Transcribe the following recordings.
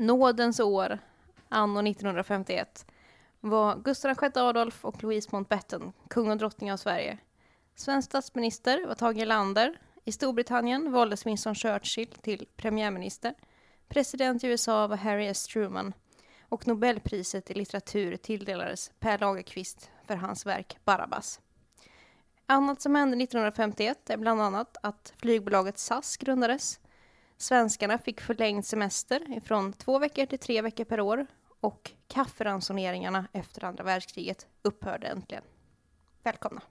nådens år, anno 1951, var Gustav VI Adolf och Louise Mountbatten kung och drottning av Sverige. Svensk statsminister var Tage Erlander. I Storbritannien valdes Winston Churchill till premiärminister. President i USA var Harry S. Truman. Och Nobelpriset i litteratur tilldelades Per Lagerkvist för hans verk Barabbas. Annat som hände 1951 är bland annat att flygbolaget SAS grundades. Svenskarna fick förlängd semester från två veckor till tre veckor per år och kafferansoneringarna efter andra världskriget upphörde äntligen. Välkomna!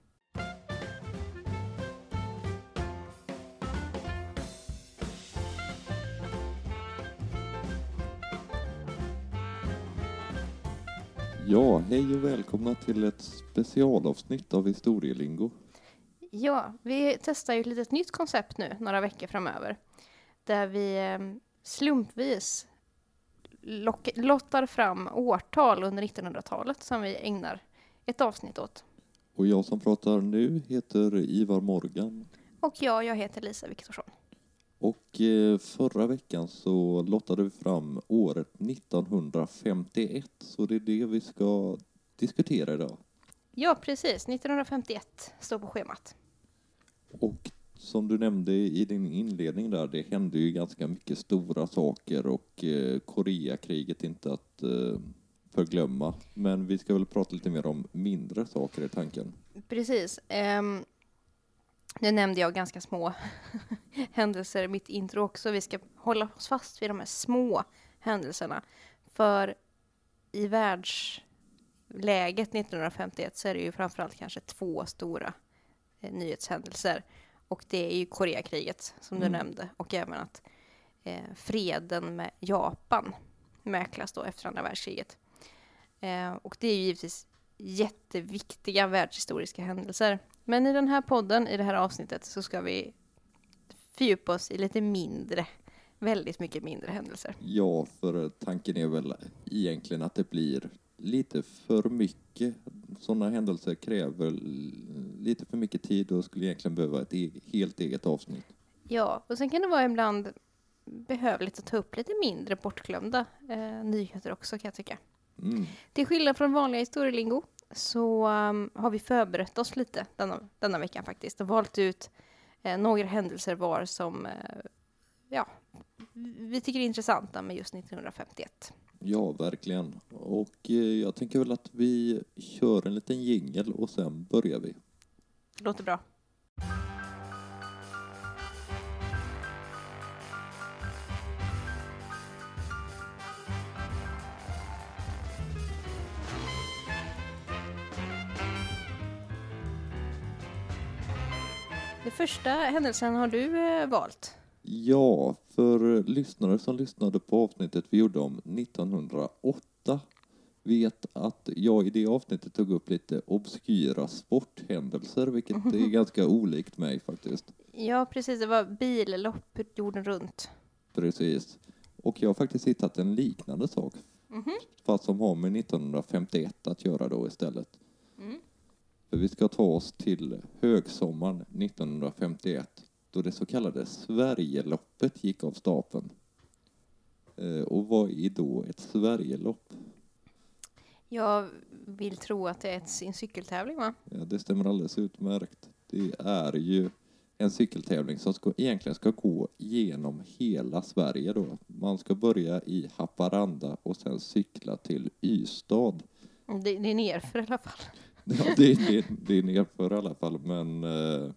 Ja, hej och välkomna till ett specialavsnitt av Historielingo. Ja, vi testar ju ett litet nytt koncept nu några veckor framöver. Där vi eh, slumpvis lock- lottar fram årtal under 1900-talet som vi ägnar ett avsnitt åt. Och jag som pratar nu heter Ivar Morgan. Och jag, jag heter Lisa Viktorsson. Och eh, förra veckan så lottade vi fram året 1951, så det är det vi ska diskutera idag. Ja, precis. 1951 står på schemat. Och som du nämnde i din inledning där, det hände ju ganska mycket stora saker och eh, Koreakriget inte att eh, förglömma. Men vi ska väl prata lite mer om mindre saker i tanken. Precis. Um, nu nämnde jag ganska små händelser i mitt intro också. Vi ska hålla oss fast vid de här små händelserna. För i världsläget 1951 så är det ju framförallt kanske två stora eh, nyhetshändelser. Och det är ju Koreakriget som Mm. du nämnde och även att eh, freden med Japan mäklas då efter andra världskriget. Eh, och det är ju givetvis jätteviktiga världshistoriska händelser. Men i den här podden, i det här avsnittet, så ska vi fördjupa oss i lite mindre, väldigt mycket mindre händelser. Ja, för tanken är väl egentligen att det blir lite för mycket. Sådana händelser kräver lite för mycket tid och skulle egentligen behöva ett e- helt eget avsnitt. Ja, och sen kan det vara ibland behövligt att ta upp lite mindre bortglömda eh, nyheter också kan jag tycka. Mm. Till skillnad från vanliga historielingo så um, har vi förberett oss lite denna, denna veckan faktiskt och valt ut eh, några händelser var som eh, ja, vi tycker är intressanta med just 1951. Ja, verkligen. Och eh, jag tänker väl att vi kör en liten jingel och sen börjar vi. Låter bra. Den första händelsen har du eh, valt. Ja, för lyssnare som lyssnade på avsnittet vi gjorde om 1908 vet att jag i det avsnittet tog upp lite obskyra sporthändelser, vilket är ganska olikt mig faktiskt. Ja, precis. Det var billopp jorden runt. Precis. Och jag har faktiskt hittat en liknande sak, fast som har med 1951 att göra då istället. Mm. För vi ska ta oss till högsommaren 1951 då det så kallade Sverigeloppet gick av stapeln. Eh, Och vad är då ett Sverigelopp? Jag vill tro att det är ett, en cykeltävling, va? Ja, det stämmer alldeles utmärkt. Det är ju en cykeltävling som ska, egentligen ska gå genom hela Sverige då. Man ska börja i Haparanda och sen cykla till Ystad. Det, det är nerför i alla fall. Ja, det, det, det är nerför i alla fall, men eh,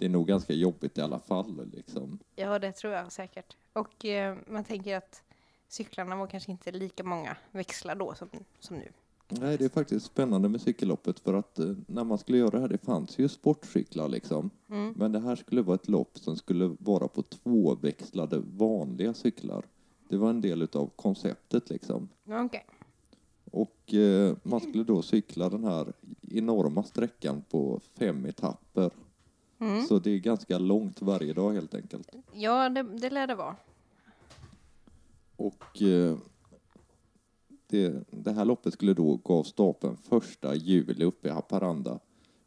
det är nog ganska jobbigt i alla fall. Liksom. Ja, det tror jag säkert. Och eh, man tänker att cyklarna var kanske inte lika många växlar då som, som nu. Nej, det är faktiskt spännande med cykelloppet för att eh, när man skulle göra det här, det fanns ju sportcyklar liksom. Mm. Men det här skulle vara ett lopp som skulle vara på tvåväxlade vanliga cyklar. Det var en del utav konceptet liksom. Okej. Och eh, man skulle då cykla den här enorma sträckan på fem etapper. Mm. Så det är ganska långt varje dag helt enkelt. Ja, det, det lär det vara. Och eh, det, det här loppet skulle då gå av stapeln första juli uppe i Haparanda.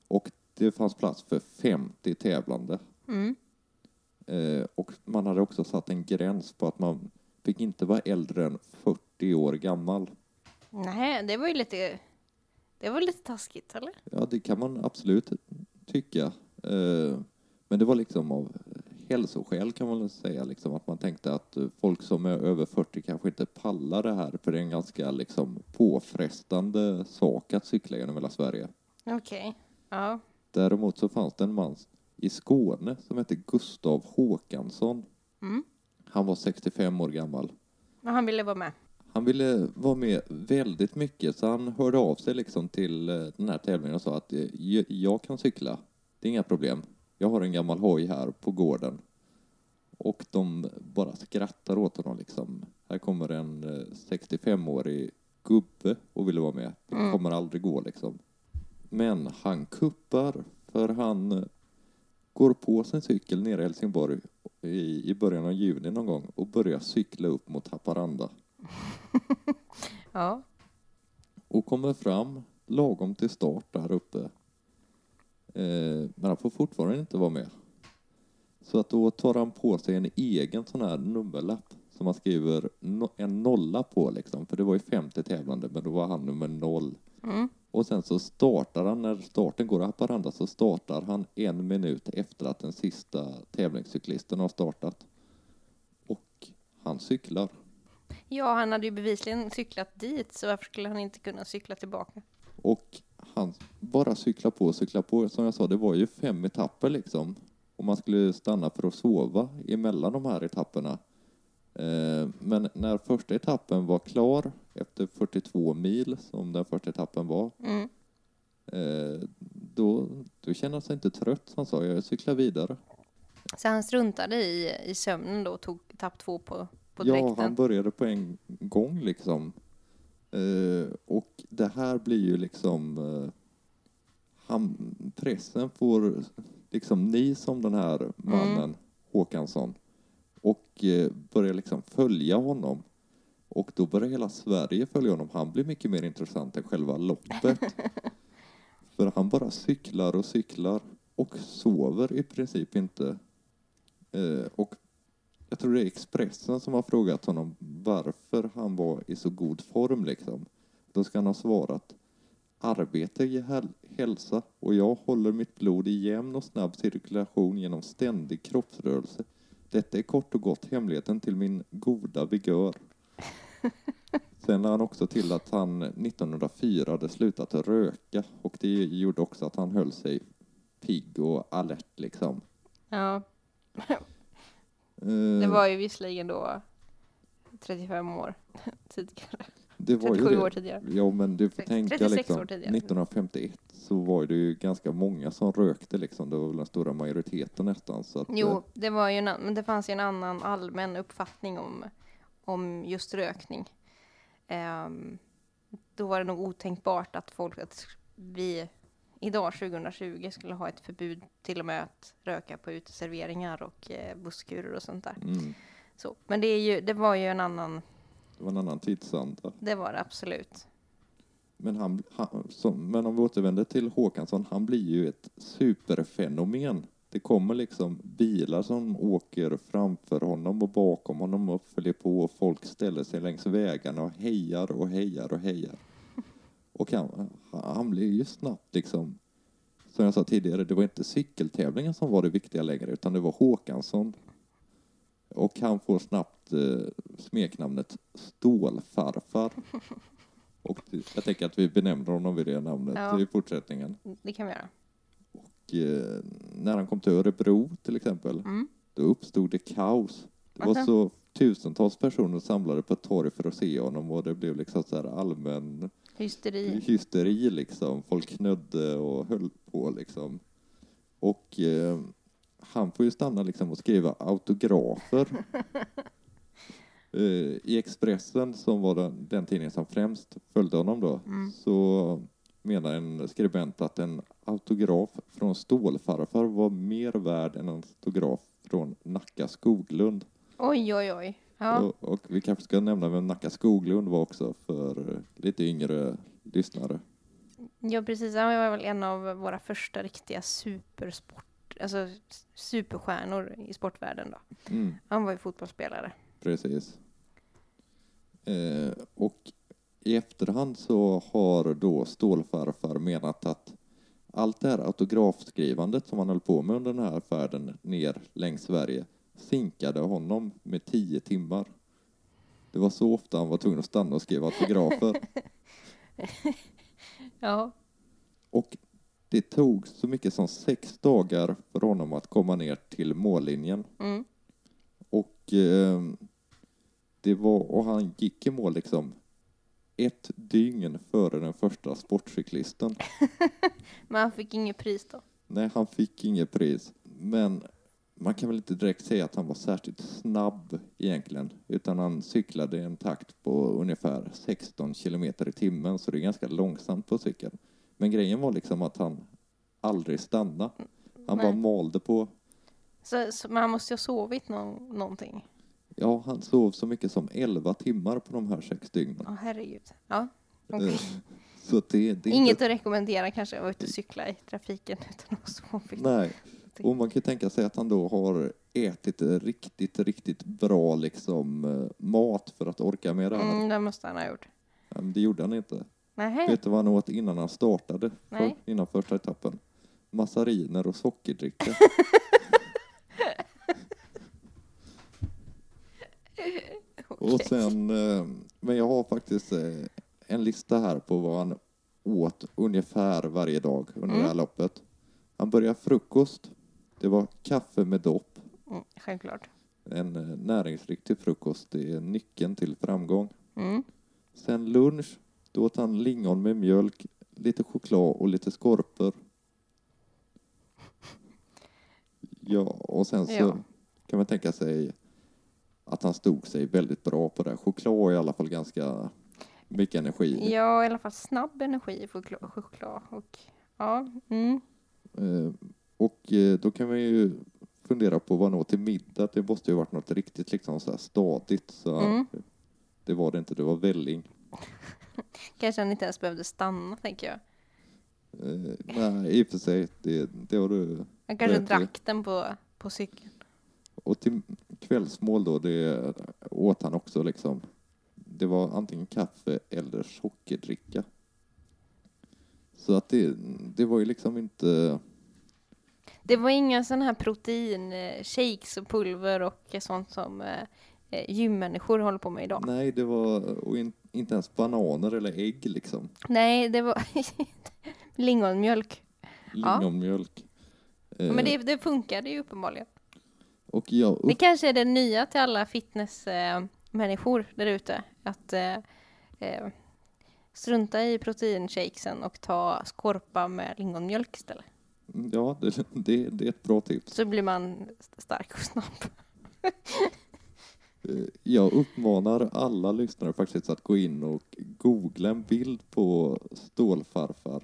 Och det fanns plats för 50 tävlande. Mm. Eh, och man hade också satt en gräns på att man fick inte vara äldre än 40 år gammal. Nej, det var ju lite... Det var lite taskigt, eller? Ja, det kan man absolut tycka. Eh, Men det var liksom av hälsoskäl kan man säga, liksom, att man tänkte att eh, folk som är över 40 kanske inte pallar det här, för det är en ganska liksom, påfrestande sak att cykla genom hela Sverige. Okej. Ja. Däremot så fanns det en man i Skåne som hette Gustav Håkansson. Mm. Han var 65 år gammal. Men han ville vara med. Han ville vara med väldigt mycket så han hörde av sig liksom till eh, den här tävlingen och sa att eh, "Jag- jag kan cykla, det är inga problem. Jag har en gammal hoj här på gården. Och de bara skrattar åt honom liksom. Här kommer en eh, 65-årig gubbe och vill vara med. Det Mm. kommer aldrig gå liksom. Men han kuppar för han eh, går på sin cykel nere i Helsingborg i, i början av juni någon gång och börjar cykla upp mot Haparanda. Ja. och kommer fram lagom till start där uppe. Eh, men han får fortfarande inte vara med. Så att då tar han på sig en egen sån här nummerlapp som han skriver no- en nolla på liksom. För det var ju 50 tävlande men då var han nummer noll. Mm. Och sen så startar han, när starten går i Haparanda så startar han en minut efter att den sista tävlingscyklisten har startat. Och han cyklar. Ja, han hade ju bevisligen cyklat dit, så varför skulle han inte kunna cykla tillbaka? Och han bara cyklar på och cyklar på. Som jag sa, det var ju fem etapper liksom. Och man skulle stanna för att sova emellan de här etapperna. Eh, Men när första etappen var klar, efter 42 mil som den första etappen var, Mm. eh, då, då kände han sig inte trött. Han sa, jag cyklar vidare. Så han struntade i, i sömnen då och tog etapp två på, på Ja, direkten? han började på en gång liksom. Eh, och det här blir ju liksom... Eh, han, pressen får liksom ni som den här mannen, Håkansson, och eh, börjar liksom följa honom. Och då börjar hela Sverige följa honom. Han blir mycket mer intressant än själva loppet. För han bara cyklar och cyklar och sover i princip inte. Och jag tror det är Expressen som har frågat honom varför han var i så god form liksom. Då ska han ha svarat Arbete ger häl- hälsa och jag håller mitt blod i jämn och snabb cirkulation genom ständig kroppsrörelse. Detta är kort och gott hemligheten till min goda vigör. Sen la han också till att han 1904 hade slutat röka och det gjorde också att han höll sig pigg och alert liksom. Ja, Eh, det var ju visserligen då 35 år tidigare. det var ju 37 det. år tidigare. Ja, men du får Sex- tänka 36 liksom, år tidigare. 1951 så var det ju ganska många som rökte liksom. Det var väl den stora majoriteten nästan. Så att, eh, Jo, det var ju en, men det fanns ju en annan allmän uppfattning om, om just rökning. Ehm, då var det nog otänkbart att folk, att vi idag 2020 skulle ha ett förbud till och med att röka på uteserveringar och eh, busskurer och sånt där. Mm, Så, men det, är ju, det var ju en annan, det var en annan tidsanda. det var det absolut. Men, han, han, som, men om vi återvänder till Håkansson, han blir ju ett superfenomen. Det kommer liksom bilar som åker framför honom och bakom honom och följer på och folk ställer sig längs vägarna och hejar och hejar och hejar. Och han, han blir ju snabbt liksom, som jag sa tidigare, det var inte cykeltävlingen som var det viktiga längre utan det var Håkansson. Och han får snabbt eh, smeknamnet Stålfarfar. Och jag tänker att vi benämner honom vid det namnet Ja. i fortsättningen. Det kan vi göra. Och, eh, när han kom till Örebro till exempel, Mm. då uppstod det kaos. Det var Aha. så tusentals personer samlade på ett torg för att se honom och det blev liksom så här allmän Hysteri. hysteri liksom. Folk knödde och höll på liksom. Och eh, han får ju stanna liksom och skriva autografer. eh, I Expressen, som var den, den tidningen som främst följde honom då, Mm. så menar en skribent att en autograf från Stålfarfar var mer värd än en autograf från Nacka Skoglund. Oj, oj, oj. Ja. Och, och vi kanske ska nämna vem Nacka Skoglund var också för lite yngre lyssnare. Ja, precis. Han var väl en av våra första riktiga supersport, alltså superstjärnor i sportvärlden då. Mm, Han var ju fotbollsspelare. precis. Eh, och i efterhand så har då Stålfarfar menat att allt det här autografskrivandet som han höll på med under den här färden ner längs Sverige sinkade honom med tio timmar. Det var så ofta han var tvungen att stanna och skriva autografer. Ja. Och det tog så mycket som sex dagar för honom att komma ner till mållinjen. Mm. Och, eh, det var, och han gick i mål liksom ett dygn före den första sportcyklisten. Men han fick inget pris då. Nej, han fick inget pris. Men man kan väl inte direkt säga att han var särskilt snabb egentligen, utan han cyklade i en takt på ungefär 16 kilometer i timmen, så det är ganska långsamt på cykeln. Men grejen var liksom att han aldrig stannade. Han bara Nej. malde på. Så, så man måste ju ha sovit nå- någonting. Ja, han sov så mycket som 11 timmar på de här sex dygnen. Åh herregud. Ja. Eh, Så det, det är Inget inte... att rekommendera kanske att vara ute och cykla i trafiken utan att ha sovit. Nej, och man kan ju tänka sig att han då har ätit riktigt, riktigt bra liksom eh, mat för att orka med det här. Mm, det måste han ha gjort. Men det gjorde han inte. Nej. Vet du vad han åt innan han startade? För, innan första etappen? Massariner och sockerdricka. Och sen, eh, men jag har faktiskt eh, en lista här på vad han åt ungefär varje dag under det här Mm. loppet. Han började frukost. Det var kaffe med dopp. Mm, självklart. En eh, näringsriktig frukost, det är nyckeln till framgång. Mm. Sen lunch, då åt han lingon med mjölk, lite choklad och lite skorpor. Ja, och sen så Ja. kan man tänka sig att han stod sig väldigt bra på det. Choklad är i alla fall ganska mycket energi. Ja, i alla fall snabb energi i choklad. choklad. Och, ja, mm. Och eh, då kan man ju fundera på vad åt till middag. Det måste ju varit något riktigt liksom så här stadigt. Så Mm. Det var det inte, det var välling. Kanske han inte ens behövde stanna, tänker jag. Eh, nej, i och för sig, det, det har du Han kanske drack den på, på cykeln. Och till kvällsmål då, det åt han också liksom. Det var antingen kaffe eller sockerdricka. Så att det, det var ju liksom inte... Det var inga sådana här protein, eh, shakes och pulver och sånt som eh, eh, gymmänniskor håller på med idag. Nej, det var och in, inte ens bananer eller ägg liksom. Nej, det var lingonmjölk. Ja. Lingonmjölk. Eh, Men det, det funkade ju uppenbarligen. Och jag Det upp, kanske är det nya till alla fitnessmänniskor där ute. Att eh, eh, strunta i proteinshakesen och ta skorpa med lingonmjölk istället. Ja, det, det, det är ett bra tips. Så blir man stark och snabb. Eh, Jag uppmanar alla lyssnare faktiskt att gå in och googla en bild på Stålfarfar.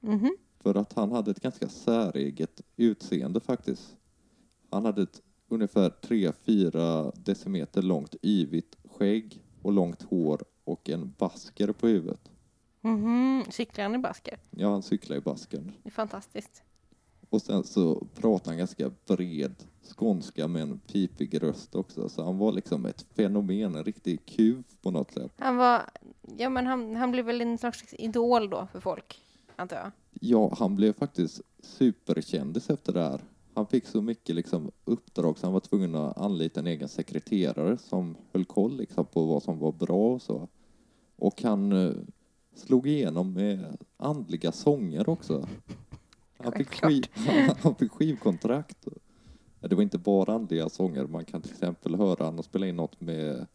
Mhm. För att han hade ett ganska säreget utseende faktiskt. Han hade ett ungefär 3-4 decimeter långt yvigt skägg och långt hår och en basker på huvudet. Mhm. Cyklar han i basker? Ja, han cyklar i basken. Det är fantastiskt. Och sen så pratade han ganska bred skånska med en pipig röst också. Så han var liksom ett fenomen, en riktig kuv på något sätt. Han var, ja men han, han blev väl en slags idol då för folk, antar jag. Ja, han blev faktiskt superkändis efter det här. Han fick så mycket liksom, uppdrag så han var tvungen att anlita en egen sekreterare som höll koll liksom, på vad som var bra och så. Och han eh, slog igenom med andliga sånger också. Han fick, skiv, han fick skivkontrakt. Det var inte bara andliga sånger. Man kan till exempel höra han spela in något med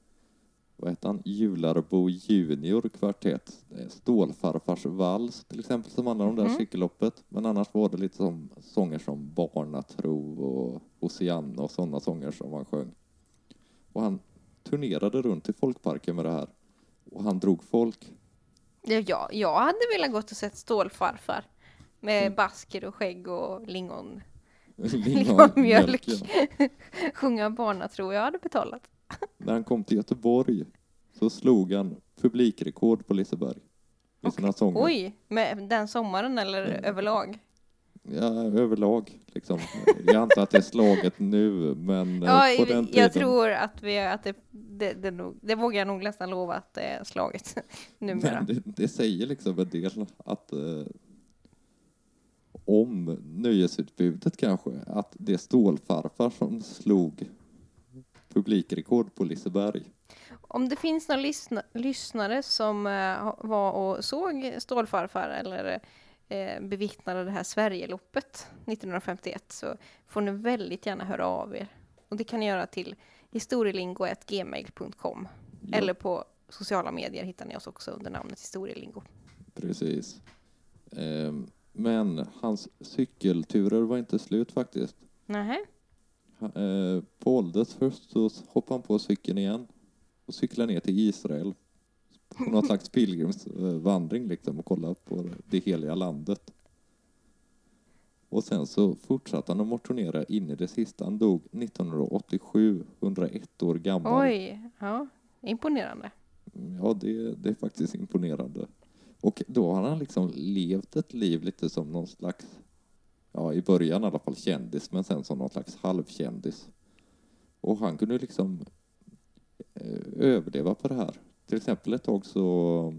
vad heter han? Jularbo Junior kvartett. Stålfarfars vals till exempel som handlar om det här Mhm. cykelloppet. Men annars var det lite som sånger som Barnatro och Oceana och sådana sånger som han sjöng. Och han turnerade runt i folkparken med det här. Och han drog folk. Ja, jag, jag hade velat gått och sett Stålfarfar. Med Mm. basker och skägg och lingon. Lingonmjölk, ja. Sjunga barnatro. Jag hade betalat. När han kom till Göteborg så slog han publikrekord på Liseberg. I sina sånger. Oj, med den sommaren eller Mm. överlag? Ja, överlag liksom. Jag antar att det är slaget nu, men eh, Ja, på den tiden... jag tror att, vi, att det, det, det, nog, det vågar jag nog nästan lova att det är slaget numera. Men det, det säger liksom en del att eh, om nöjesutbudet kanske, att det är stålfarfar som slog publikrekord på Liseberg. Om det finns några lyssna, lyssnare som eh, var och såg Stålfarfar eller eh, bevittnade det här Sverigeloppet 1951 så får ni väldigt gärna höra av er. Och det kan ni göra till historielingo.gmail.com Ja, eller på sociala medier hittar ni oss också under namnet historielingo. Precis. Ehm, men hans cykelturer var inte slut faktiskt. Ha- eh, På ålders först så hoppade han på cykeln igen och cyklade ner till Israel på någon slags pilgrimsvandring liksom och kollade på det heliga landet. Och sen så fortsatte han att motionera in i det sista. Han dog 1987, 101 år gammal. Oj, ja, imponerande. Ja, det, det är faktiskt imponerande. Och då har han liksom levt ett liv lite som någon slags, ja i början i alla fall kändis, men sen som någon slags halvkändis. Och han kunde liksom eh, överleva på det här. Till exempel ett tag så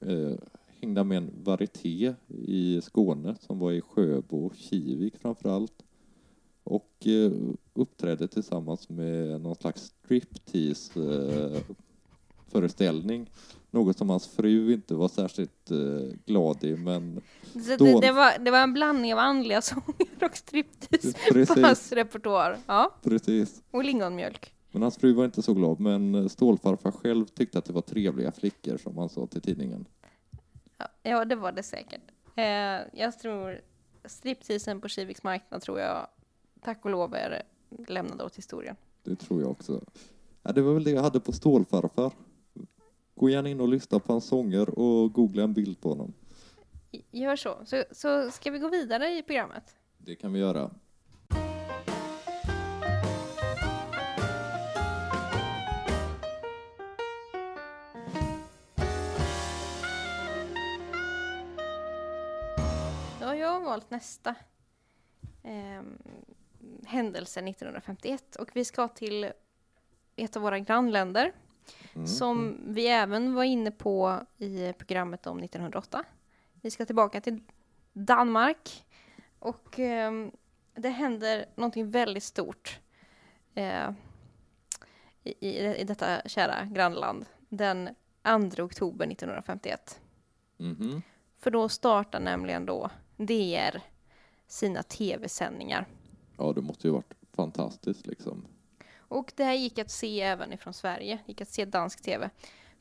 eh, hängde han med en varieté i Skåne som var i Sjöbo och Kivik framför allt. Och eh, uppträdde tillsammans med någon slags striptease eh, föreställning. Något som hans fru inte var särskilt eh, glad i, men Så det, Stål- det, var, det var en blandning av andliga sånger och striptease på hans repertoar. Ja, precis. och lingonmjölk. Men hans fru var inte så glad, men Stålfarfar själv tyckte att det var trevliga flickor, som han sa till tidningen. Ja, ja, det var det säkert. Eh, jag tror stripteasen på Kiviks marknad tror jag tack och lov är lämnad åt historien. Det tror jag också. Ja, det var väl det jag hade på Stålfarfar. Gå gärna in och lyssna på hans sånger och googla en bild på honom. Gör så. så. Så ska vi gå vidare i programmet? Det kan vi göra. Då har jag valt nästa ehm, händelse 1951 och vi ska till ett av våra grannländer Mm. som vi även var inne på i programmet om 1908. Vi ska tillbaka till Danmark och ehm, det händer någonting väldigt stort eh, i, i, detta kära grannland den 2 oktober 1951. Mhm. För då startar nämligen då DR sina tv-sändningar. Ja, det måste ju varit fantastiskt liksom. Och det här gick att se även ifrån Sverige, gick att se dansk tv.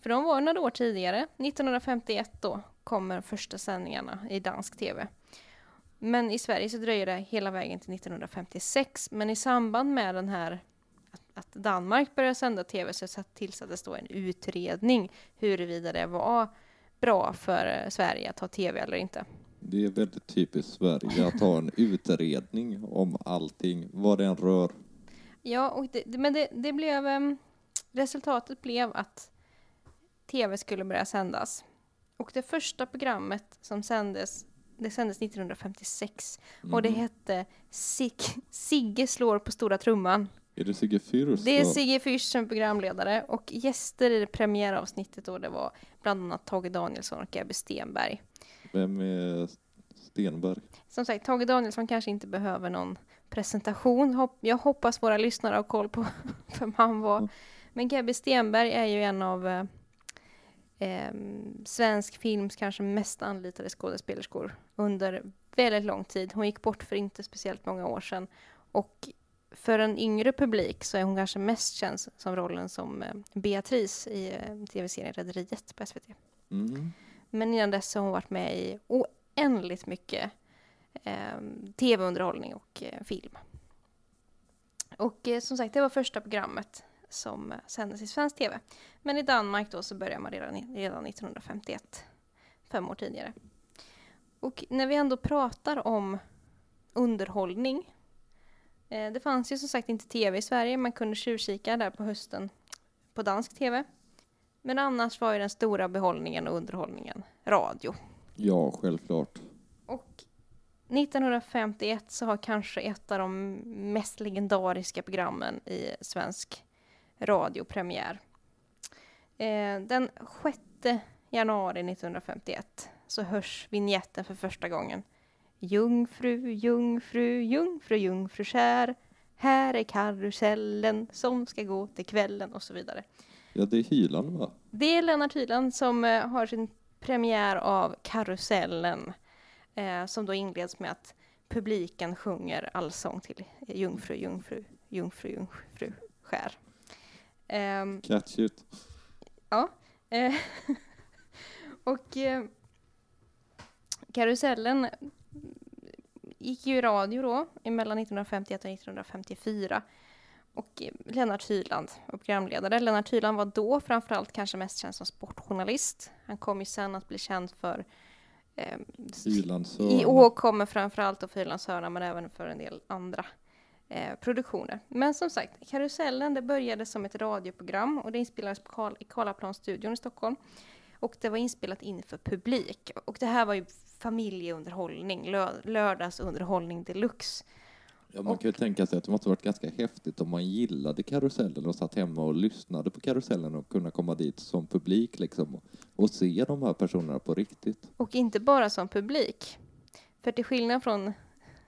För de var några år tidigare, 1951 då, kommer första sändningarna i dansk tv. Men i Sverige så dröjer det hela vägen till 1956. Men i samband med den här att, Danmark började sända tv så tillsattes då en utredning huruvida det var bra för eh, Sverige att ha tv eller inte. Det är väldigt typiskt Sverige att ha en utredning om allting, vad det än rör. Ja, och det, men det, det blev... em, resultatet blev att tv skulle börja sändas. Och det första programmet som sändes, det sändes 1956. Och det Mhm. hette Sig, Sigge slår på stora trumman. Är det Sigge Fürst? Det är? Sigge Fürst som programledare och gäster i det premiäravsnittet då det var bland annat Tage Danielsson och Ebbe Stenberg. Vem är Stenberg? Som sagt, Tage Danielsson kanske inte behöver någon presentation. Jag hoppas våra lyssnare har koll på vem han var. Mm. Men Gabby Stenberg är ju en av eh, eh, svensk films kanske mest anlitade skådespelerskor under väldigt lång tid. Hon gick bort för inte speciellt många år sedan. Och för en yngre publik så är hon kanske mest känd som rollen som eh, Beatrice i eh, tv-serien Rederiet på SVT. Mm. Men innan dess har hon varit med i oändligt mycket tv-underhållning och eh, film. Och eh, som sagt, det var första programmet som eh, sändes i svensk tv. Men i Danmark då så började man redan, redan 1951, fem år tidigare. Och när vi ändå pratar om underhållning. Eh, det fanns ju som sagt inte tv i Sverige, man kunde tjuvkika där på hösten på dansk tv. Men annars var ju den stora behållningen och underhållningen radio. Ja, självklart. Och 1951 så har kanske ett av de mest legendariska programmen i svensk radio premiär. Eh, den 6 januari 1951 så hörs vignetten för första gången. Jungfru, jungfru, jungfru, jungfru kär. Här är karusellen som ska gå till kvällen och så vidare. Ja, det är Hyland va? Det är Lennart Hyland som eh, har sin premiär av Karusellen eh, som då inleds med att publiken sjunger allsång till Jungfru, jungfru, jungfru, jungfru skär. Um, Catchigt. Ja. Eh, och eh, Karusellen gick ju i radio då, mellan 1951 och 1954. Och eh, Lennart Hyland var programledare. Lennart Hyland var då framförallt kanske mest känd som sportjournalist. Han kom ju sen att bli känd för eh, Hylandshörna. och kommer framförallt för Hylandshörna men även för en del andra eh, produktioner. Men som sagt, Karusellen det började som ett radioprogram och det inspelades på Karl, i Karlaplanstudion i Stockholm. Och det var inspelat inför publik. Och det här var ju familjeunderhållning, lö, lördagsunderhållning deluxe. Ja, man kan ju tänka sig att det måste varit ganska häftigt om man gillade karusellen och satt hemma och lyssnade på karusellen och kunna komma dit som publik liksom och, och se de här personerna på riktigt. Och inte bara som publik. För till skillnad från,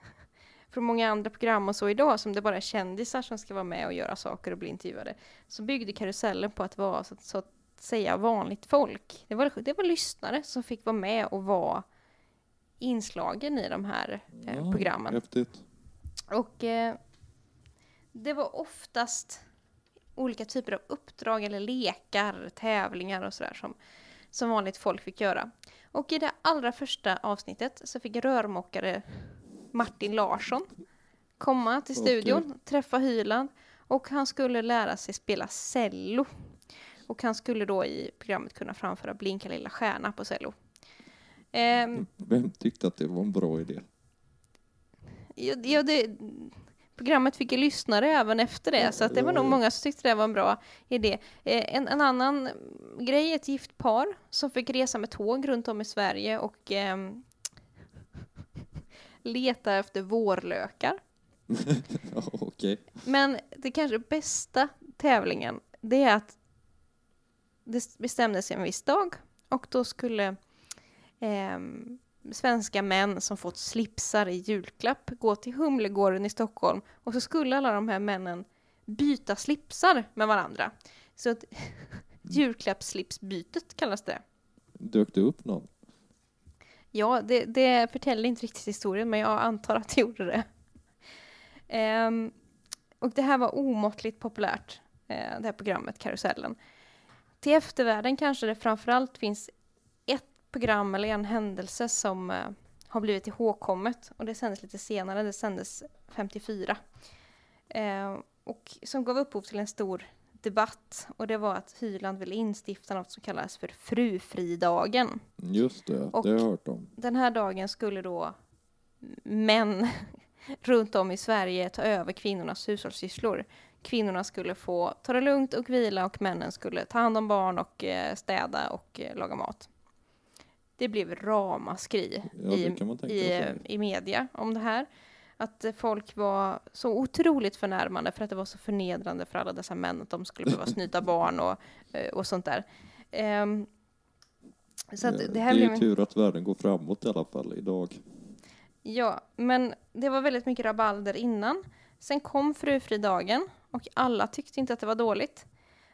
från många andra program och så idag som det bara är kändisar som ska vara med och göra saker och bli intervjuade så byggde karusellen på att vara så, så att säga vanligt folk. Det var, det var lyssnare som fick vara med och vara inslagen i de här eh, Ja, programmen. Häftigt. Och eh, det var oftast olika typer av uppdrag eller lekar, tävlingar och sådär som, som vanligt folk fick göra. Och i det allra första avsnittet så fick rörmokare Martin Larsson komma till studion, träffa Hyland och han skulle lära sig spela cello. Och han skulle då i programmet kunna framföra Blinka lilla stjärna på cello. Ehm, Vem tyckte att det var en bra idé? Ja, det, programmet fick ju lyssnare även efter det, så att det var nog många som tyckte det var en bra idé. Eh, en, en annan grej, ett gift par som fick resa med tåg runt om i Sverige och ehm, leta efter vårlökar. Okej. Men det kanske bästa tävlingen, det är att det bestämdes en viss dag och då skulle ehm, svenska män som fått slipsar i julklapp gå till Humlegården i Stockholm och så skulle alla de här männen byta slipsar med varandra. Så att julklappsslipsbytet kallas det. Dök det upp någon? Ja, det, det förtäller inte riktigt historien, men jag antar att det gjorde det. Ehm, och det här var omåttligt populärt, eh, det här programmet Karusellen. Till eftervärlden kanske det framförallt finns program eller en händelse som eh, har blivit ihågkommet och det sändes lite senare, det sändes 54. Eh, och som gav upphov till en stor debatt och det var att Hyland ville instifta något som kallas för frufridagen. Just det, Och- det har jag hört om. Den här dagen skulle då män runt om i Sverige ta över kvinnornas hushållssysslor. Kvinnorna skulle få ta det lugnt och vila och männen skulle ta hand om barn och eh, städa och eh, laga mat. Det blev ramaskri Ja, i, i, i media om det här. Att folk var så otroligt förnärmande för att det var så förnedrande för alla dessa män att de skulle behöva snyta barn och, eh, och sånt där. Ehm, så att det här det blev är en- tur att världen går framåt i alla fall idag. Ja, men det var väldigt mycket rabalder innan. Sen kom frufridagen och alla tyckte inte att det var dåligt.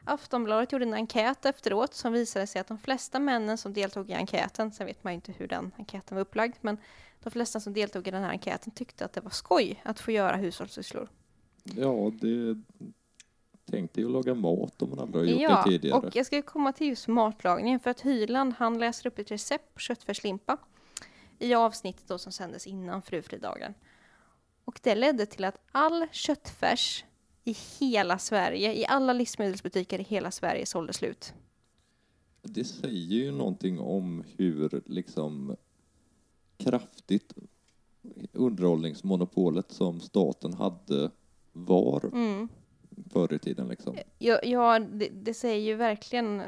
Aftonbladet gjorde en enkät efteråt som visade sig att de flesta männen som deltog i enkäten, sen vet man ju inte hur den enkäten var upplagd, men de flesta som deltog i den här enkäten tyckte att det var skoj att få göra hushållssysslor. Ja, det tänkte ju laga mat om man aldrig har gjort Ja, det tidigare. och jag ska komma till just matlagningen för att Hyland han läser upp ett recept på köttfärslimpa i avsnittet då som sändes innan frufridagen. Och det ledde till att all köttfärs i hela Sverige, i alla livsmedelsbutiker i hela Sverige sålde slut. Det säger ju någonting om hur liksom kraftigt underhållningsmonopolet som staten hade var Mm. förr i tiden liksom. Ja, ja det, det säger ju verkligen...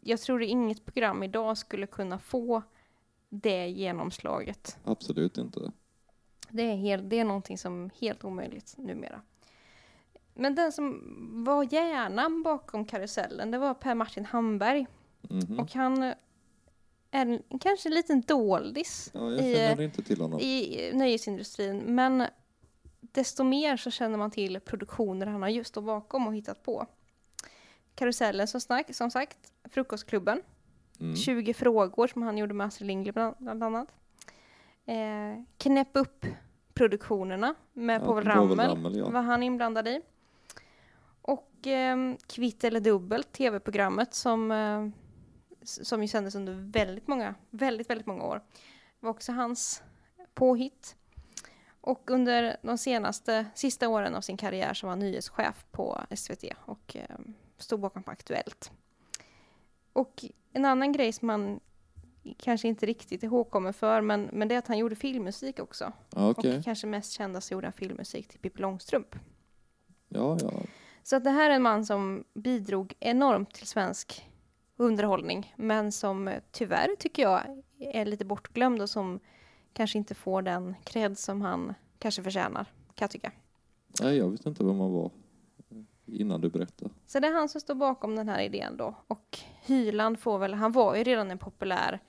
Jag tror inget program idag skulle kunna få det genomslaget. Absolut inte. Det är, helt, det är någonting som är helt omöjligt numera. Men den som var hjärnan bakom karusellen, det var Per-Martin Hamberg. Mhm. Och han är en, kanske en liten doldis Ja, i, i nöjesindustrin. Men desto mer så känner man till produktioner han har just stått bakom och hittat på. Karusellen som, snack, som sagt, Frukostklubben, Mm. 20 frågor som han gjorde med Astrid Lindgren bland, annat. Eh, knäpp upp produktionerna med Ja, Povel Ramel, Ramel, ja. var han inblandad i. Och ehm, Kvitt eller dubbelt, tv-programmet som, eh, som ju sändes under väldigt många, väldigt, väldigt många år. var också hans påhitt. Och under de senaste, sista åren av sin karriär så var han nyhetschef på SVT och eh, stod bakom på Aktuellt. Och en annan grej som man kanske inte riktigt ihågkommer för, men, men det är att han gjorde filmmusik också. Okej. Och kanske mest kända så gjorde han filmmusik till Pippi Långstrump. Ja, ja. Så att det här är en man som bidrog enormt till svensk underhållning, men som eh, tyvärr tycker jag är lite bortglömd och som kanske inte får den cred som han kanske förtjänar, kan jag tycka. Nej, jag vet inte vem han var innan du berättade. Så det är han som står bakom den här idén då. Och Hyland får väl, han var ju redan en populär...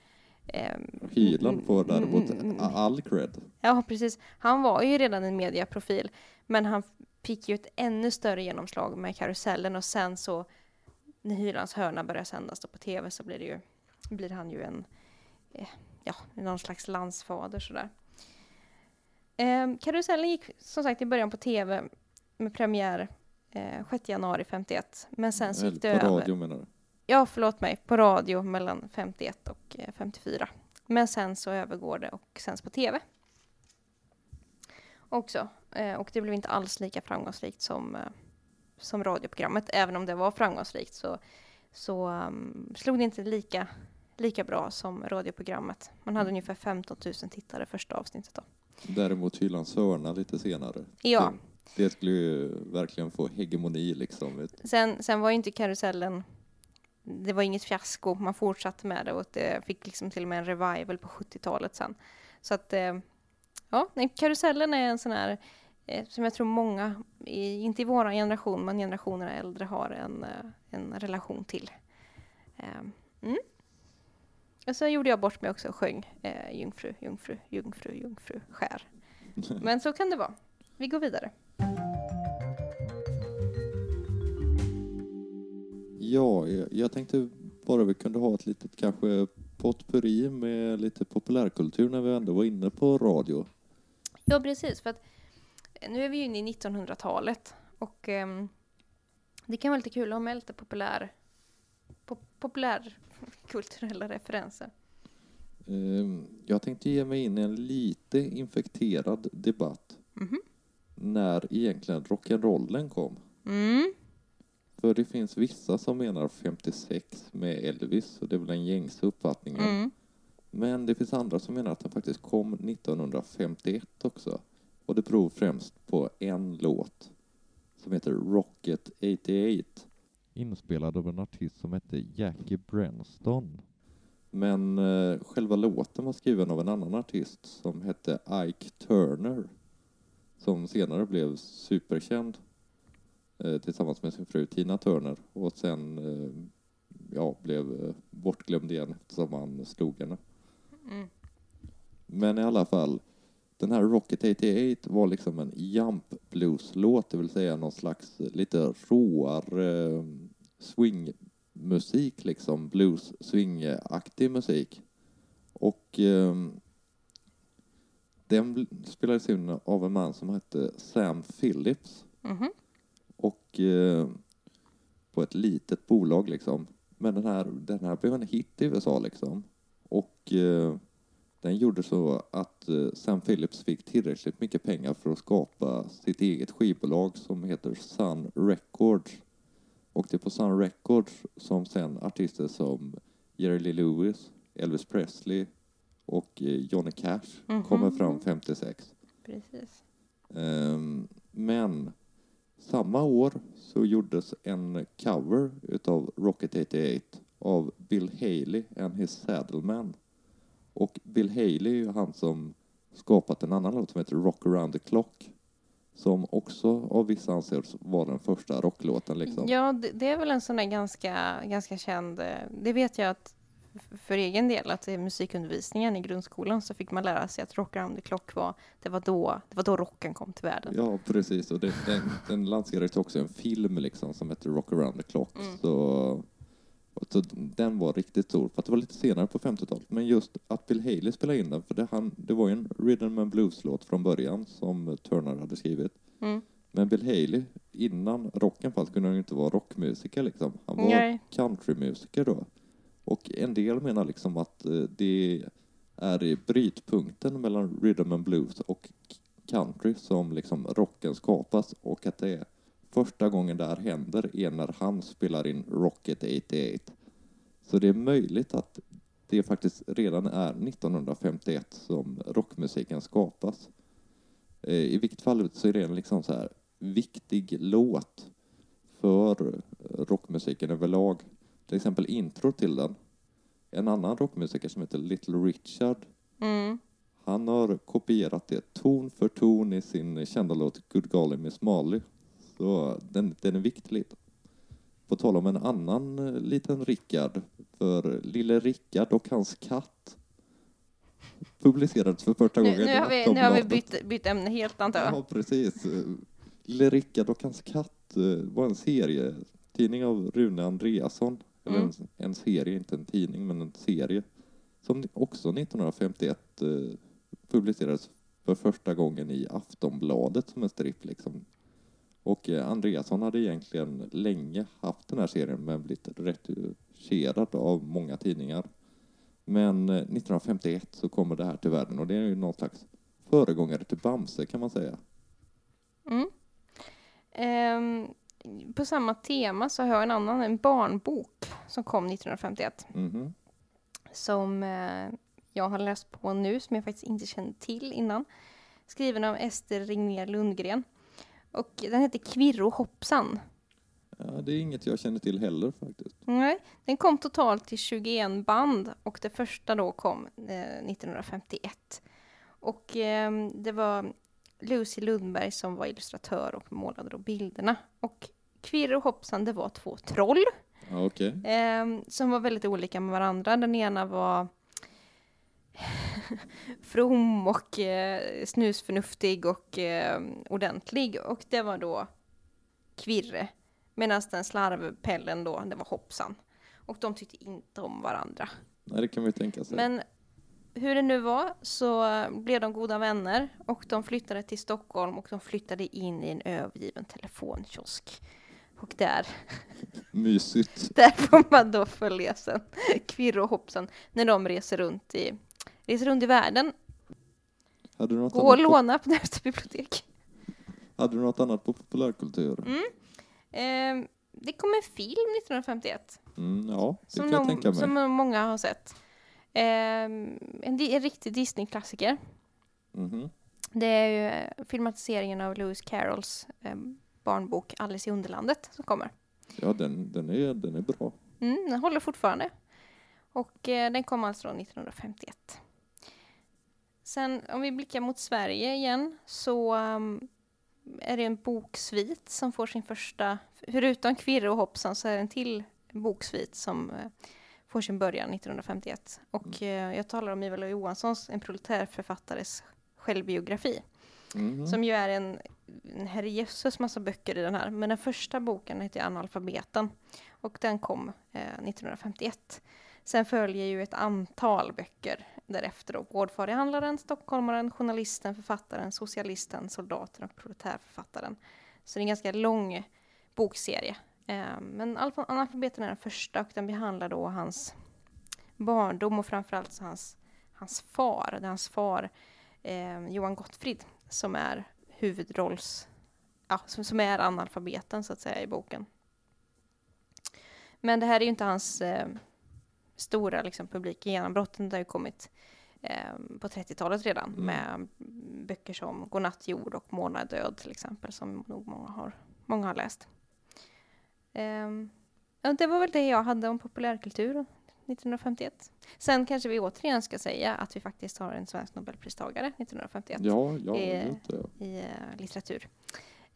ehm, Hyland får däremot mm, mm, all cred. Ja, precis. Han var ju redan en mediaprofil, men han fick ju ett ännu större genomslag med karusellen och sen så när Hylands hörna börjar sändas på tv så blir det ju, blir han ju en, eh, ja, någon slags landsfader sådär. Eh, karusellen gick som sagt i början på tv med premiär eh, 6 januari 51, men sen så gick det Eller på över. radio menar du? Ja, förlåt mig, på radio mellan 51 och eh, 54. Men sen så övergår det och sänds på tv. Också. Eh, och det blev inte alls lika framgångsrikt som, eh, som radioprogrammet. Även om det var framgångsrikt så, så um, slog det inte lika, lika bra som radioprogrammet. Man hade ungefär 15 000 tittare första avsnittet då. Däremot Hylands hörna lite senare. Ja, Det, det skulle ju verkligen få hegemoni liksom. Sen, sen var ju inte karusellen det var inget fiasko, man fortsatte med det och det fick liksom till och med en revival på 70-talet sen. Så att, eh, ja, nej, karusellen är en sån här eh, som jag tror många, inte i vår generation, men generationer äldre har en, eh, en relation till. Eh, mm. Och så gjorde jag bort mig också och sjöng eh, Jungfru, jungfru, jungfru, jungfru, skär. Men så kan det vara. Vi går vidare. Ja, jag, jag tänkte bara vi kunde ha ett litet kanske potpurri med lite populärkultur när vi ändå var inne på radio. Ja, precis. För att eh, nu är vi ju inne i 1900-talet och ehm, det kan vara lite kul att ha med lite populär, pop, populärkulturella referenser. Ehm, Jag tänkte ge mig in i en lite infekterad debatt Mhm. när egentligen rock'n'rollen kom. Mm. För det finns vissa som menar 56 med Elvis och det är väl den gängse uppfattningen. Mm. Men det finns andra som menar att den faktiskt kom 1951 också. Och det beror främst på en låt som heter Rocket 88. Inspelad av en artist som hette Jackie Brenston. Men eh, själva låten var skriven av en annan artist som hette Ike Turner. Som senare blev superkänd eh, tillsammans med sin fru Tina Turner. Och sen eh, ja, blev eh, bortglömd igen eftersom han slog henne. Mm. Men i alla fall, den här Rocket 88 var liksom en jump blues-låt, det vill säga någon slags lite råare eh, swingmusik, liksom blues swing-aktig musik. Och eh, den spelades in av en man som hette Sam Phillips Mhm. och eh, på ett litet bolag liksom. Men den här, den här blev en hit i USA liksom. Och eh, den gjorde så att eh, Sam Phillips fick tillräckligt mycket pengar för att skapa sitt eget skivbolag som heter Sun Records. Och det är på Sun Records som sen artister som Jerry Lee Lewis, Elvis Presley och eh, Johnny Cash Mhm. kommer fram 56. Precis. Ehm, men samma år så gjordes en cover utav Rocket 88 av Bill Haley and his Saddleman. Och Bill Haley är ju han som skapat en annan låt som heter Rock around the clock. Som också av vissa anser vara den första rocklåten. Liksom. Ja, det, det är väl en sån där ganska, ganska känd... eh, Det vet jag att för egen del, att i musikundervisningen i grundskolan så fick man lära sig att Rock around the clock var, det var då, det var då rocken kom till världen. Ja, precis. Och det, den, den lanserades också en film liksom, som heter Rock around the clock. Mm. Så, så den var riktigt stor, för att det var lite senare på 50-talet. Men just att Bill Haley spelade in den, för det, han, det var ju en rhythm and blues-låt från början som Turner hade skrivit. Mm. Men Bill Haley, innan rocken fanns, kunde han ju inte vara rockmusiker liksom. Han var Nej. countrymusiker då. Och en del menar liksom att eh, det är i brytpunkten mellan rhythm and blues och country som liksom rocken skapas och att det är första gången det här händer är när han spelar in Rocket 88. Så det är möjligt att det faktiskt redan är 1951 som rockmusiken skapas. Eh, I vilket fall så är det en liksom så här viktig låt för rockmusiken överlag. Till exempel intro till den. En annan rockmusiker som heter Little Richard, Mm. han har kopierat det ton för ton i sin kända låt Good Golly Miss Molly. Så den, den är viktig. På tal om en annan eh, liten Rickard, för lille Rickard och hans katt publicerades för första Nu, gången nu, i har vi, nu har vi bytt, bytt ämne helt antar jag. Ja, precis. Lille Rickard och hans katt eh, var en serietidning av Rune Andreasson. Mm. en, en serie, inte en tidning, men en serie. Som också 1951 eh, publicerades för första gången i Aftonbladet som en stripp. Liksom. Och eh, Andreasson hade egentligen länge haft den här serien men blivit retuscherad av många tidningar. Men eh, 1951 så kommer det här till världen och det är ju någon slags föregångare till Bamse kan man säga. Mm. Ehm, på samma tema så har jag en annan, en barnbok som kom 1951. Mhm. som eh, jag har läst på nu, som jag faktiskt inte kände till innan. Skriven av Ester Regnér Lundgren. Och den heter Kvirro hoppsan. Ja, det är inget jag känner till heller faktiskt. Nej, den kom totalt till 21 band och det första då kom eh, 1951. Och eh, det var Lucy Lundberg som var illustratör och målade då bilderna. Och Kvirro hoppsan, det var två troll. Okej. Eh, som var väldigt olika med varandra. Den ena var from och eh, snusförnuftig och eh, ordentlig. Och det var då Kvirre. Medan den slarvpellen då, det var hoppsan. Och de tyckte inte om varandra. Nej, det kan vi tänka sig. Men hur det nu var så blev de goda vänner och de flyttade till Stockholm och de flyttade in i en övergiven telefonkiosk. Och där Mysigt. där får man då följa sen Kvirro och hoppsan när de reser runt i, reser runt i världen. Hade du något, Gå och annat, låna på närmaste bibliotek. hade du något annat på populärkultur? Mm. Ehm, det kom en film 1951 Mm, ja, det som, kan jag tänka mig. som många har sett. Ehm, en, en riktig Disney-klassiker. Mhm. Det är ju eh, filmatiseringen av Lewis Carrolls eh, barnbok Alice i Underlandet som kommer. Ja, den, den, är, den är bra. Mm, den håller fortfarande. Och eh, den kom alltså då 1951. Sen om vi blickar mot Sverige igen så um, är det en boksvit som får sin första, förutom Kvirre och Hoppsan så är det en till boksvit som eh, får sin början 1951. Och eh, jag talar om Ivar Johanssons, en proletärförfattares självbiografi. Mhm. Som ju är en, en herrejösses massa böcker i den här. Men den första boken heter Analfabeten. Och den kom eh, 1951. Sen följer ju ett antal böcker därefter. Då. Gårdfarihandlaren, Stockholmaren, Journalisten, Författaren, Socialisten, Soldaten och Proletärförfattaren. Så det är en ganska lång bokserie. Ehm, men Analfabeten är den första och den behandlar då hans barndom och framförallt så hans, hans far. Det är hans far eh, Johan Gottfrid som är huvudrolls... Ja, som, som är analfabeten så att säga i boken. Men det här är ju inte hans eh, stora liksom, publik genombrott. Det har ju kommit eh, på 30-talet redan Mm. med böcker som Godnatt jord och Månad död till exempel som nog många har, många har läst. Ehm, ja, det var väl det jag hade om populärkultur 1951. Sen kanske vi återigen ska säga att vi faktiskt har en svensk nobelpristagare 1951 Ja, ja, Eh, det. i eh, litteratur.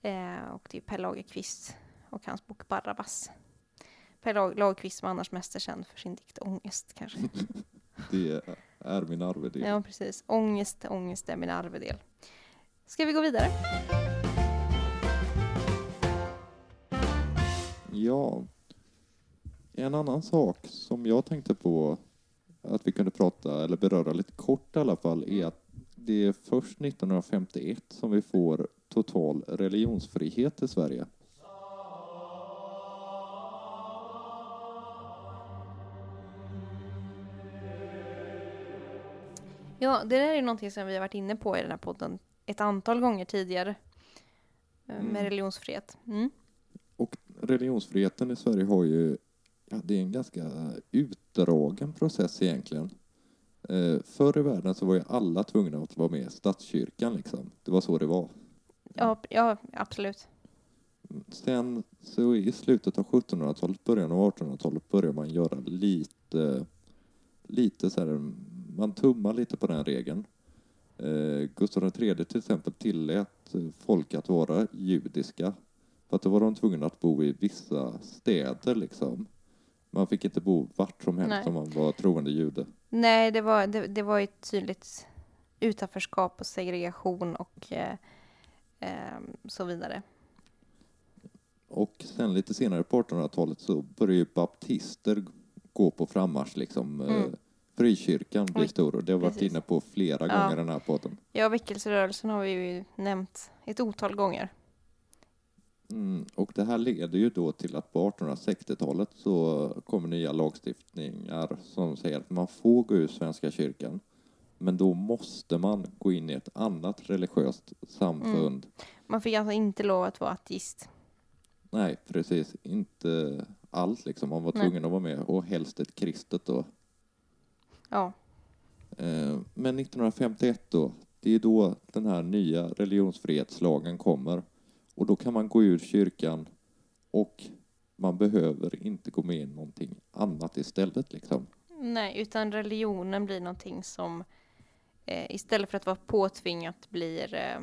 Eh, och det är Per Lagerkvist och hans bok Barabbas. Per Lag- Lagerkvist som annars mest är känd för sin dikt Ångest kanske. Det är min arvedel. Ja, precis. Ångest, ångest är min arvedel. Ska vi gå vidare? Ja. En annan sak som jag tänkte på att vi kunde prata, eller beröra lite kort i alla fall, är att det är först 1951 som vi får total religionsfrihet i Sverige. Ja, det där är någonting som vi har varit inne på i den här podden ett antal gånger tidigare. eh, Med Mm. religionsfrihet. Mm. Och religionsfriheten i Sverige har ju, ja, det är en ganska utdragen process egentligen. Eh, förr i världen så var ju alla tvungna att vara med i statskyrkan liksom. Det var så det var. Ja, ja, absolut. Sen så i slutet av 1700-talet, början av 1800-talet börjar man göra lite, lite så här, man tummar lite på den regeln. Eh, Gustav III till exempel tillät eh, folk att vara judiska. För att då var de tvungna att bo i vissa städer liksom. Man fick inte bo vart som helst Nej. om man var troende jude. Nej, det var, det, det var ett tydligt utanförskap och segregation och eh, eh, så vidare. Och sen lite senare på 1800-talet så började ju baptister gå på frammarsch liksom. Eh, Mm. Frikyrkan blir stor och det har vi varit precis. inne på flera Ja. gånger den här podden. Ja, väckelserörelsen har vi ju nämnt ett otal gånger. Mm, och det här leder ju då till att på 1860-talet så kommer nya lagstiftningar som säger att man får gå ur Svenska kyrkan. Men då måste man gå in i ett annat religiöst samfund. Man fick alltså inte lov att vara ateist. Nej, precis. Inte allt liksom. Man var Nej. tvungen att vara med och helst ett kristet då. Ja, Eh, Men 1951 då, det är då den här nya religionsfrihetslagen kommer. Och då kan man gå ur kyrkan och man behöver inte gå med i någonting annat istället liksom. nej, utan religionen blir någonting som eh, istället för att vara påtvingat blir eh,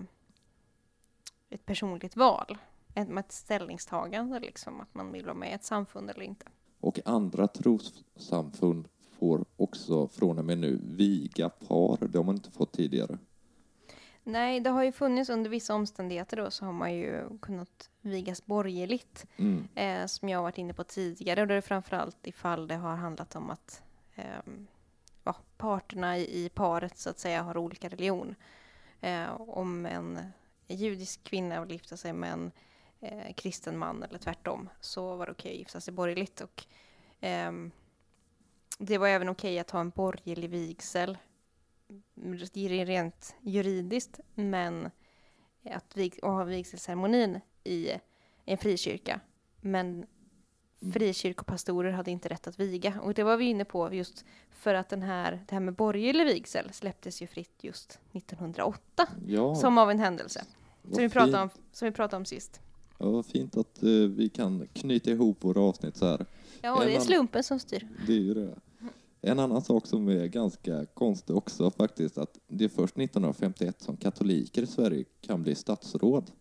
ett personligt val. Ett, ett ställningstagande, liksom, att man vill vara med i ett samfund eller inte. Och andra trossamfund får också från och med nu viga par. Det har man inte fått tidigare. Nej, det har ju funnits under vissa omständigheter då så har man ju kunnat vigas borgerligt. Mm. eh, som jag har varit inne på tidigare. Och då är det framförallt ifall det har handlat om att ehm, ja, parterna i, i paret så att säga har olika religion. Eh, om en judisk kvinna vill gifta sig med en eh, kristen man eller tvärtom så var det okej att gifta sig borgerligt. Och, ehm, det var även okej att ha en borgerlig vigsel är rent juridiskt, men att vig- och ha vigselceremonin i en frikyrka. Men frikyrkopastorer hade inte rätt att viga. Och det var vi inne på just för att den här, det här med borgerlig vigsel släpptes ju fritt just 1908. Ja, Som av en händelse. vad Som vi, pratade om, som vi pratade om sist. Ja, vad fint att eh, vi kan knyta ihop våra avsnitt så här. Ja, det är slumpen som styr. Det är ju det. En annan sak som är ganska konstig också faktiskt, att det är först 1951 som katoliker i Sverige kan bli statsråd.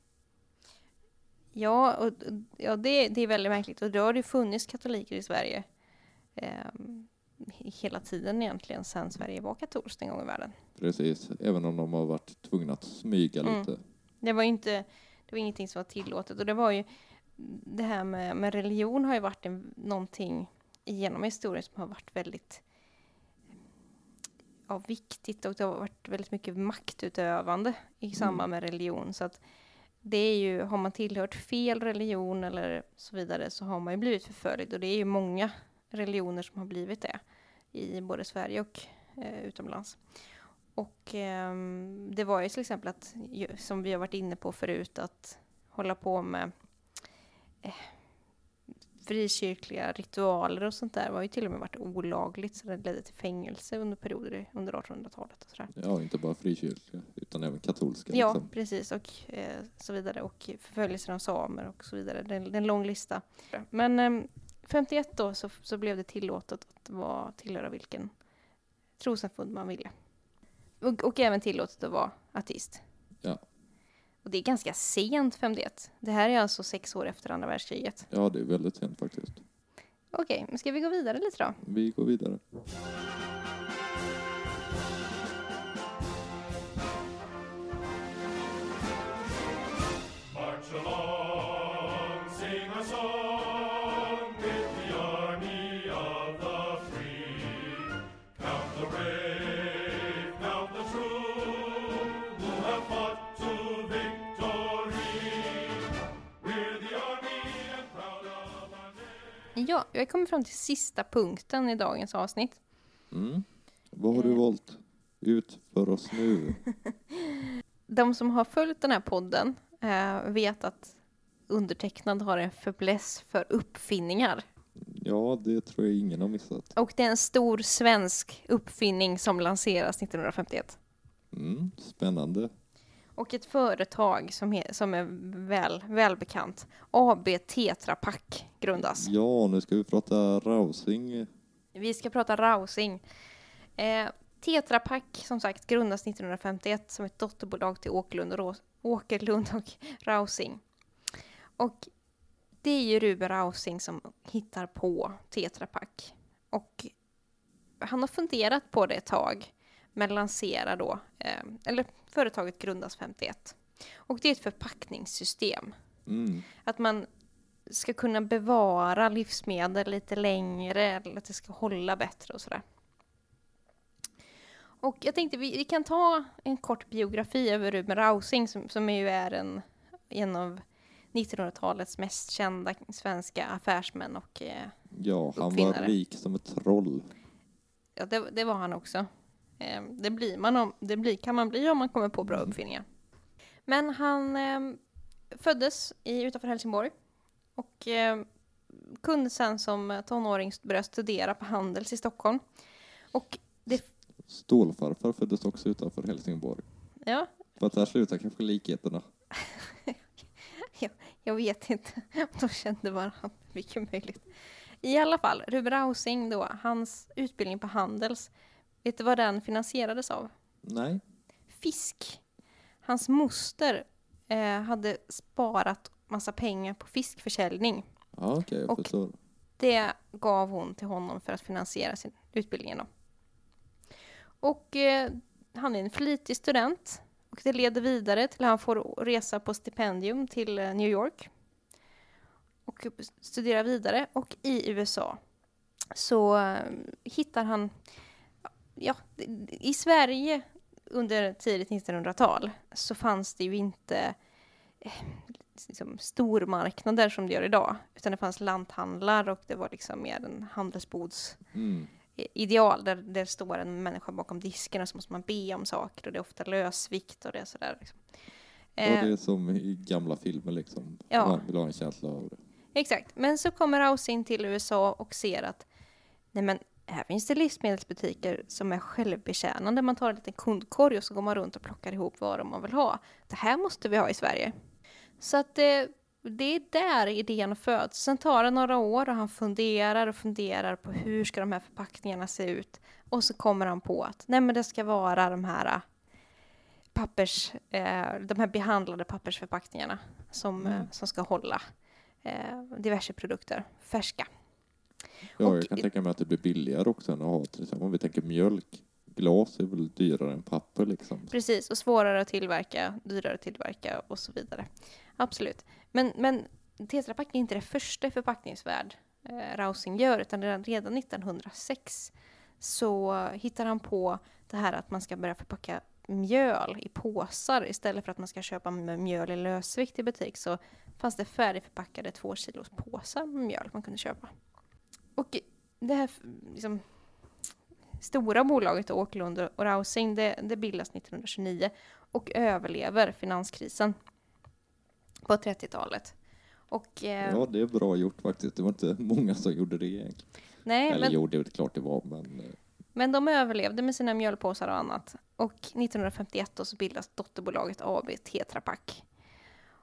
Ja, och, ja det, det är väldigt märkligt. Och då har det funnits katoliker i Sverige ehm, hela tiden egentligen, sedan Sverige var katolskt en gång i världen. Precis, även om de har varit tvungna att smyga Mm. lite. Det var ju inte, det var ingenting som var tillåtet. Och det var ju, det här med, med religion har ju varit en, någonting genom historien som har varit väldigt ja, viktigt och det har varit väldigt mycket maktutövande i samband med religion. Så att det är ju, har man tillhört fel religion eller så vidare så har man ju blivit förföljd och det är ju många religioner som har blivit det i både Sverige och eh, utomlands. Och ehm, det var ju till exempel att, som vi har varit inne på förut, att hålla på med eh, frikyrkliga ritualer och sånt där var ju till och med varit olagligt så det ledde till fängelse under perioder under 1800-talet. Och sådär. Ja, inte bara frikyrkliga, utan även katolska. Ja, Liksom. precis och eh, så vidare och förföljelser av samer och så vidare. Det är det är en lång lista. Men eh, 51 då så, så blev det tillåtet att vara, tillhöra vilken trossamfund man ville. Och, och även tillåtet att vara ateist. Ja. Och det är ganska sent 51. Det här är alltså sex år efter andra världskriget. Ja, det är väldigt sent faktiskt. Okej, men ska vi gå vidare lite då? Vi går vidare. Ja, jag kommer fram till sista punkten i dagens avsnitt. Mm. Vad har du Eh. valt ut för oss nu? De som har följt den här podden eh, vet att undertecknad har en fäbless för uppfinningar. Ja, det tror jag ingen har missat. Och det är en stor svensk uppfinning som lanseras 1951. Mm. Spännande. Och ett företag som, he- som är väl, välbekant, AB Tetra Pak, grundas. Ja, nu ska vi prata rousing. Vi ska prata rousing. Eh, Tetra Pak, som sagt, grundas 1951 som ett dotterbolag till Åkerlund och, Åkerlund och Rausing. Och det är ju Ruben Rausing som hittar på Tetra Pak. Och han har funderat på det ett tag, men lanserar då, eh, eller företaget grundas 51. Och det är ett förpackningssystem. Mm. Att man ska kunna bevara livsmedel lite längre, eller att det ska hålla bättre och sådär. Och jag tänkte vi, vi kan ta en kort biografi över Ruben Rausing som, som ju är en, en av 1900-talets mest kända svenska affärsmän och eh, Ja, han var Uppfinnare. rik som ett troll. ja, det, det var han också. Eh, det, blir man om, det blir, kan man bli om man kommer på bra uppfinningar. Men han eh, föddes i, utanför Helsingborg och eh, kunde sen som tonåring börja studera på Handels i Stockholm. Och Stålfarfar föddes också utanför Helsingborg. ja, För att där slutar kanske likheterna. jag vet inte om de kände varandra, mycket möjligt. I alla fall, Ruben Rausing då, hans utbildning på Handels, vet du vad den finansierades av? Nej. fisk. Hans moster eh, hade sparat massa pengar på fiskförsäljning. Ja, okej, jag Och- förstår. Det gav hon till honom för att finansiera sin utbildning. Då. Och eh, han är en flitig student och det leder vidare till att han får resa på stipendium till eh, New York och studera vidare. Och i USA så eh, hittar han, ja, i Sverige under tidigt 1900-tal så fanns det ju inte eh, liksom stormarknader som det gör idag, utan det fanns lanthandlar och det var liksom mer en handelsbods Mm. ideal där det står en människa bakom disken och så måste man be om saker och det är ofta lösvikt och det är sådär. Liksom. Och Eh, det är som i gamla filmer liksom. Ja. Man vill ha en känsla av det. Exakt, men så kommer Rouse in till USA och ser att nej men här finns det livsmedelsbutiker som är självbetjänande. Man tar en liten kundkorg och så går man runt och plockar ihop vad man vill ha. Det här måste vi ha i Sverige. Så att det, det är där idén föds. Sen tar det några år och han funderar och funderar på hur ska de här förpackningarna se ut. Och så kommer han på att nej men det ska vara de här äh, pappers, eh, de här behandlade pappersförpackningarna som, Mm. eh, som ska hålla eh, diverse produkter färska. Ja, Och- jag kan tänka mig att det blir billigare också än att ha till exempel om vi tänker mjölk. Glas är väl dyrare än papper liksom. Precis, och svårare att tillverka, dyrare att tillverka och så vidare. Absolut. Men, men Tetra Pak är inte det första i förpackningsvärld eh, Rausing gör, utan redan, redan 1906 så hittar han på det här att man ska börja förpacka mjöl i påsar istället för att man ska köpa mjöl i lösvikt i butik så fanns det färdigförpackade två kilos påsar med mjöl man kunde köpa. Och det här liksom, stora bolaget då, Åkerlund och Rausing, det, det bildas 1929 och överlever finanskrisen på 30-talet. Och eh, Ja, det är bra gjort faktiskt. Det var inte många som gjorde det egentligen. nej, Eller men, jo, det klart det var, men eh, men de överlevde med sina mjölpåsar och annat. Och 1951 då så bildas dotterbolaget AB Tetra Pak.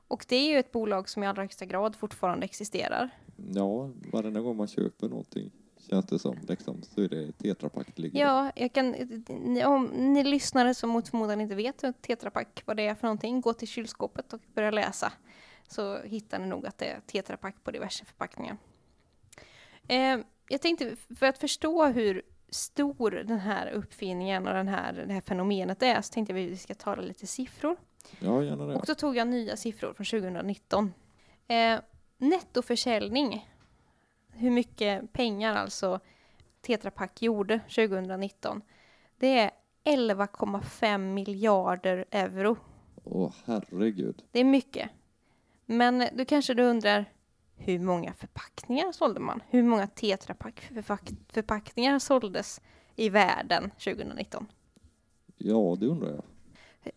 Och det är ju ett bolag som i allra högsta grad fortfarande existerar. Ja, varenda gång man köper någonting känns det som liksom, så är det Tetra Pak det ligger. Ja, jag kan, ni- om ni lyssnare som mot förmodan inte vet hur Tetra Pak, vad det är för någonting, gå till kylskåpet och börja läsa. Så hittar ni nog att det är Tetra Pak på diverse förpackningar. Eh, jag tänkte, för att förstå hur stor den här uppfinningen och den här, det här fenomenet är, så tänkte jag att vi ska tala lite siffror. Ja, gärna det. Och då tog jag nya siffror från 2019. Eh, nettoförsäljning, hur mycket pengar alltså Tetra Pak gjorde 2019, det är 11,5 miljarder euro. Åh, herregud. Det är mycket. Men då kanske du undrar, hur många förpackningar sålde man? Hur många Tetra Pak förpack- förpackningar såldes i världen 2019? Ja, det undrar jag.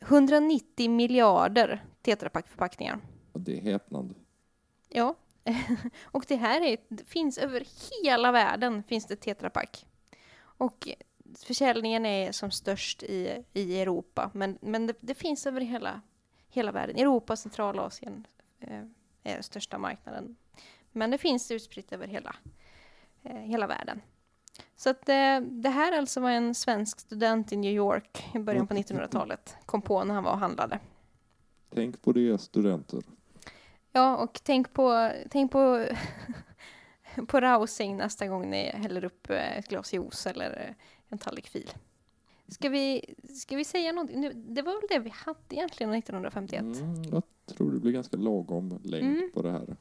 190 miljarder Tetra Pak förpackningar. Det är häpnande. Ja, och det här är, det finns över hela världen finns det Tetra Pak. Och försäljningen är som störst i, i Europa, men, men det, det finns över hela, hela världen. Europa och Centralasien eh, är största marknaden. Men det finns utspritt över hela, eh, hela världen. Så att eh, det här alltså var en svensk student i New York i början på 1900-talet kom på när han var och handlade. Tänk på det, studenter. Ja, och tänk på, tänk på, på rousing nästa gång ni häller upp eh, ett glas juice eller eh, en tallrik fil. Ska vi, ska vi säga någonting? Nu, det var väl det vi hade egentligen 1951. Mm, jag tror det blir ganska lagom längd Mm. på det här.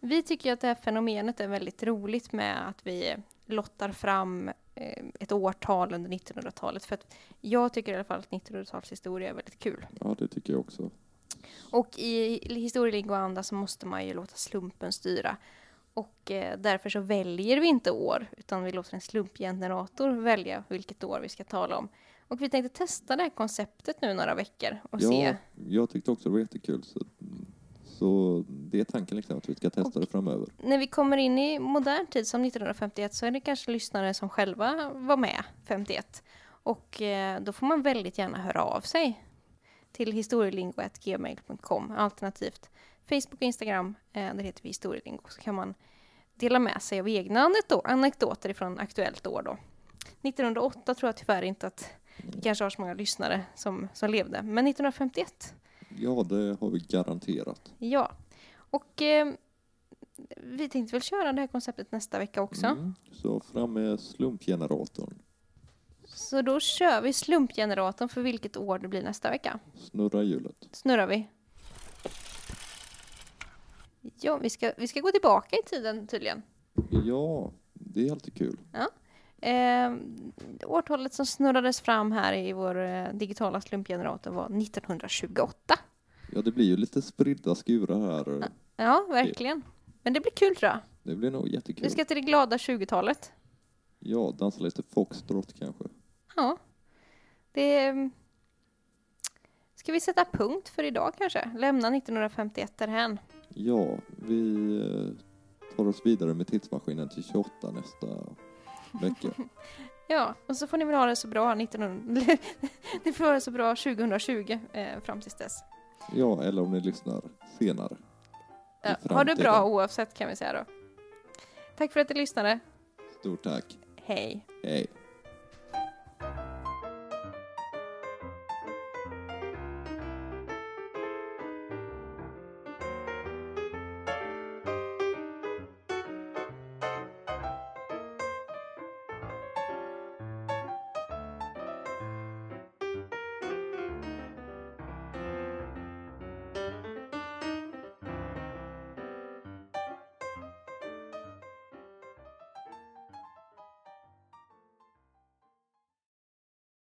Vi tycker att det här fenomenet är väldigt roligt med att vi lottar fram eh, ett årtal under 1900-talet. För att jag tycker i alla fall att 1900-talshistoria är väldigt kul. Ja, det tycker jag också. Och i historielingoanda så måste man ju låta slumpen styra. Och eh, därför så väljer vi inte år, utan vi låter en slumpgenerator välja vilket år vi ska tala om. Och vi tänkte testa det här konceptet nu några veckor och Ja, se. jag tyckte också det var jättekul. Så, så det är tanken liksom att vi ska testa Och- det framöver. När vi kommer in i modern tid som 1951 så är det kanske lyssnare som själva var med 51. Och eh, då får man väldigt gärna höra av sig till historielingo.gmail.com alternativt Facebook och Instagram, eh, där heter vi historielingo, så kan man dela med sig av egna anekdo- anekdoter från aktuellt år då. 1908 tror jag tyvärr inte att vi kanske har så många lyssnare som, som levde, men 1951 Ja, det har vi garanterat. Ja, och eh, vi tänkte väl köra det här konceptet nästa vecka också. Mm, så fram med slumpgeneratorn. Så då kör vi slumpgeneratorn för vilket år det blir nästa vecka. Snurra hjulet. Snurrar vi. Ja, vi ska, vi ska gå tillbaka i tiden tydligen. Ja, det är alltid kul. Eh, årtalet som snurrades fram här i vår eh, digitala slumpgenerator var 1928. Ja, det blir ju lite spridda skurar här. Ja, verkligen. Men det blir kul tror jag. Det blir nog jättekul. Vi ska till det glada 20-talet. Ja, dansa lite foxtrot kanske. Ja. Det... Ska vi sätta punkt för idag kanske? Lämna 1951 därhän. Ja, vi eh, tar oss vidare med tidsmaskinen till 28 nästa vecka. Ja, och så får ni väl ha det så bra 1900... ni får ha det så bra 2020 eh, fram tills dess. Ja, eller om ni lyssnar senare. Ja, ha det bra oavsett kan vi säga då. Tack för att du lyssnade. Stort tack. Hej. Hej.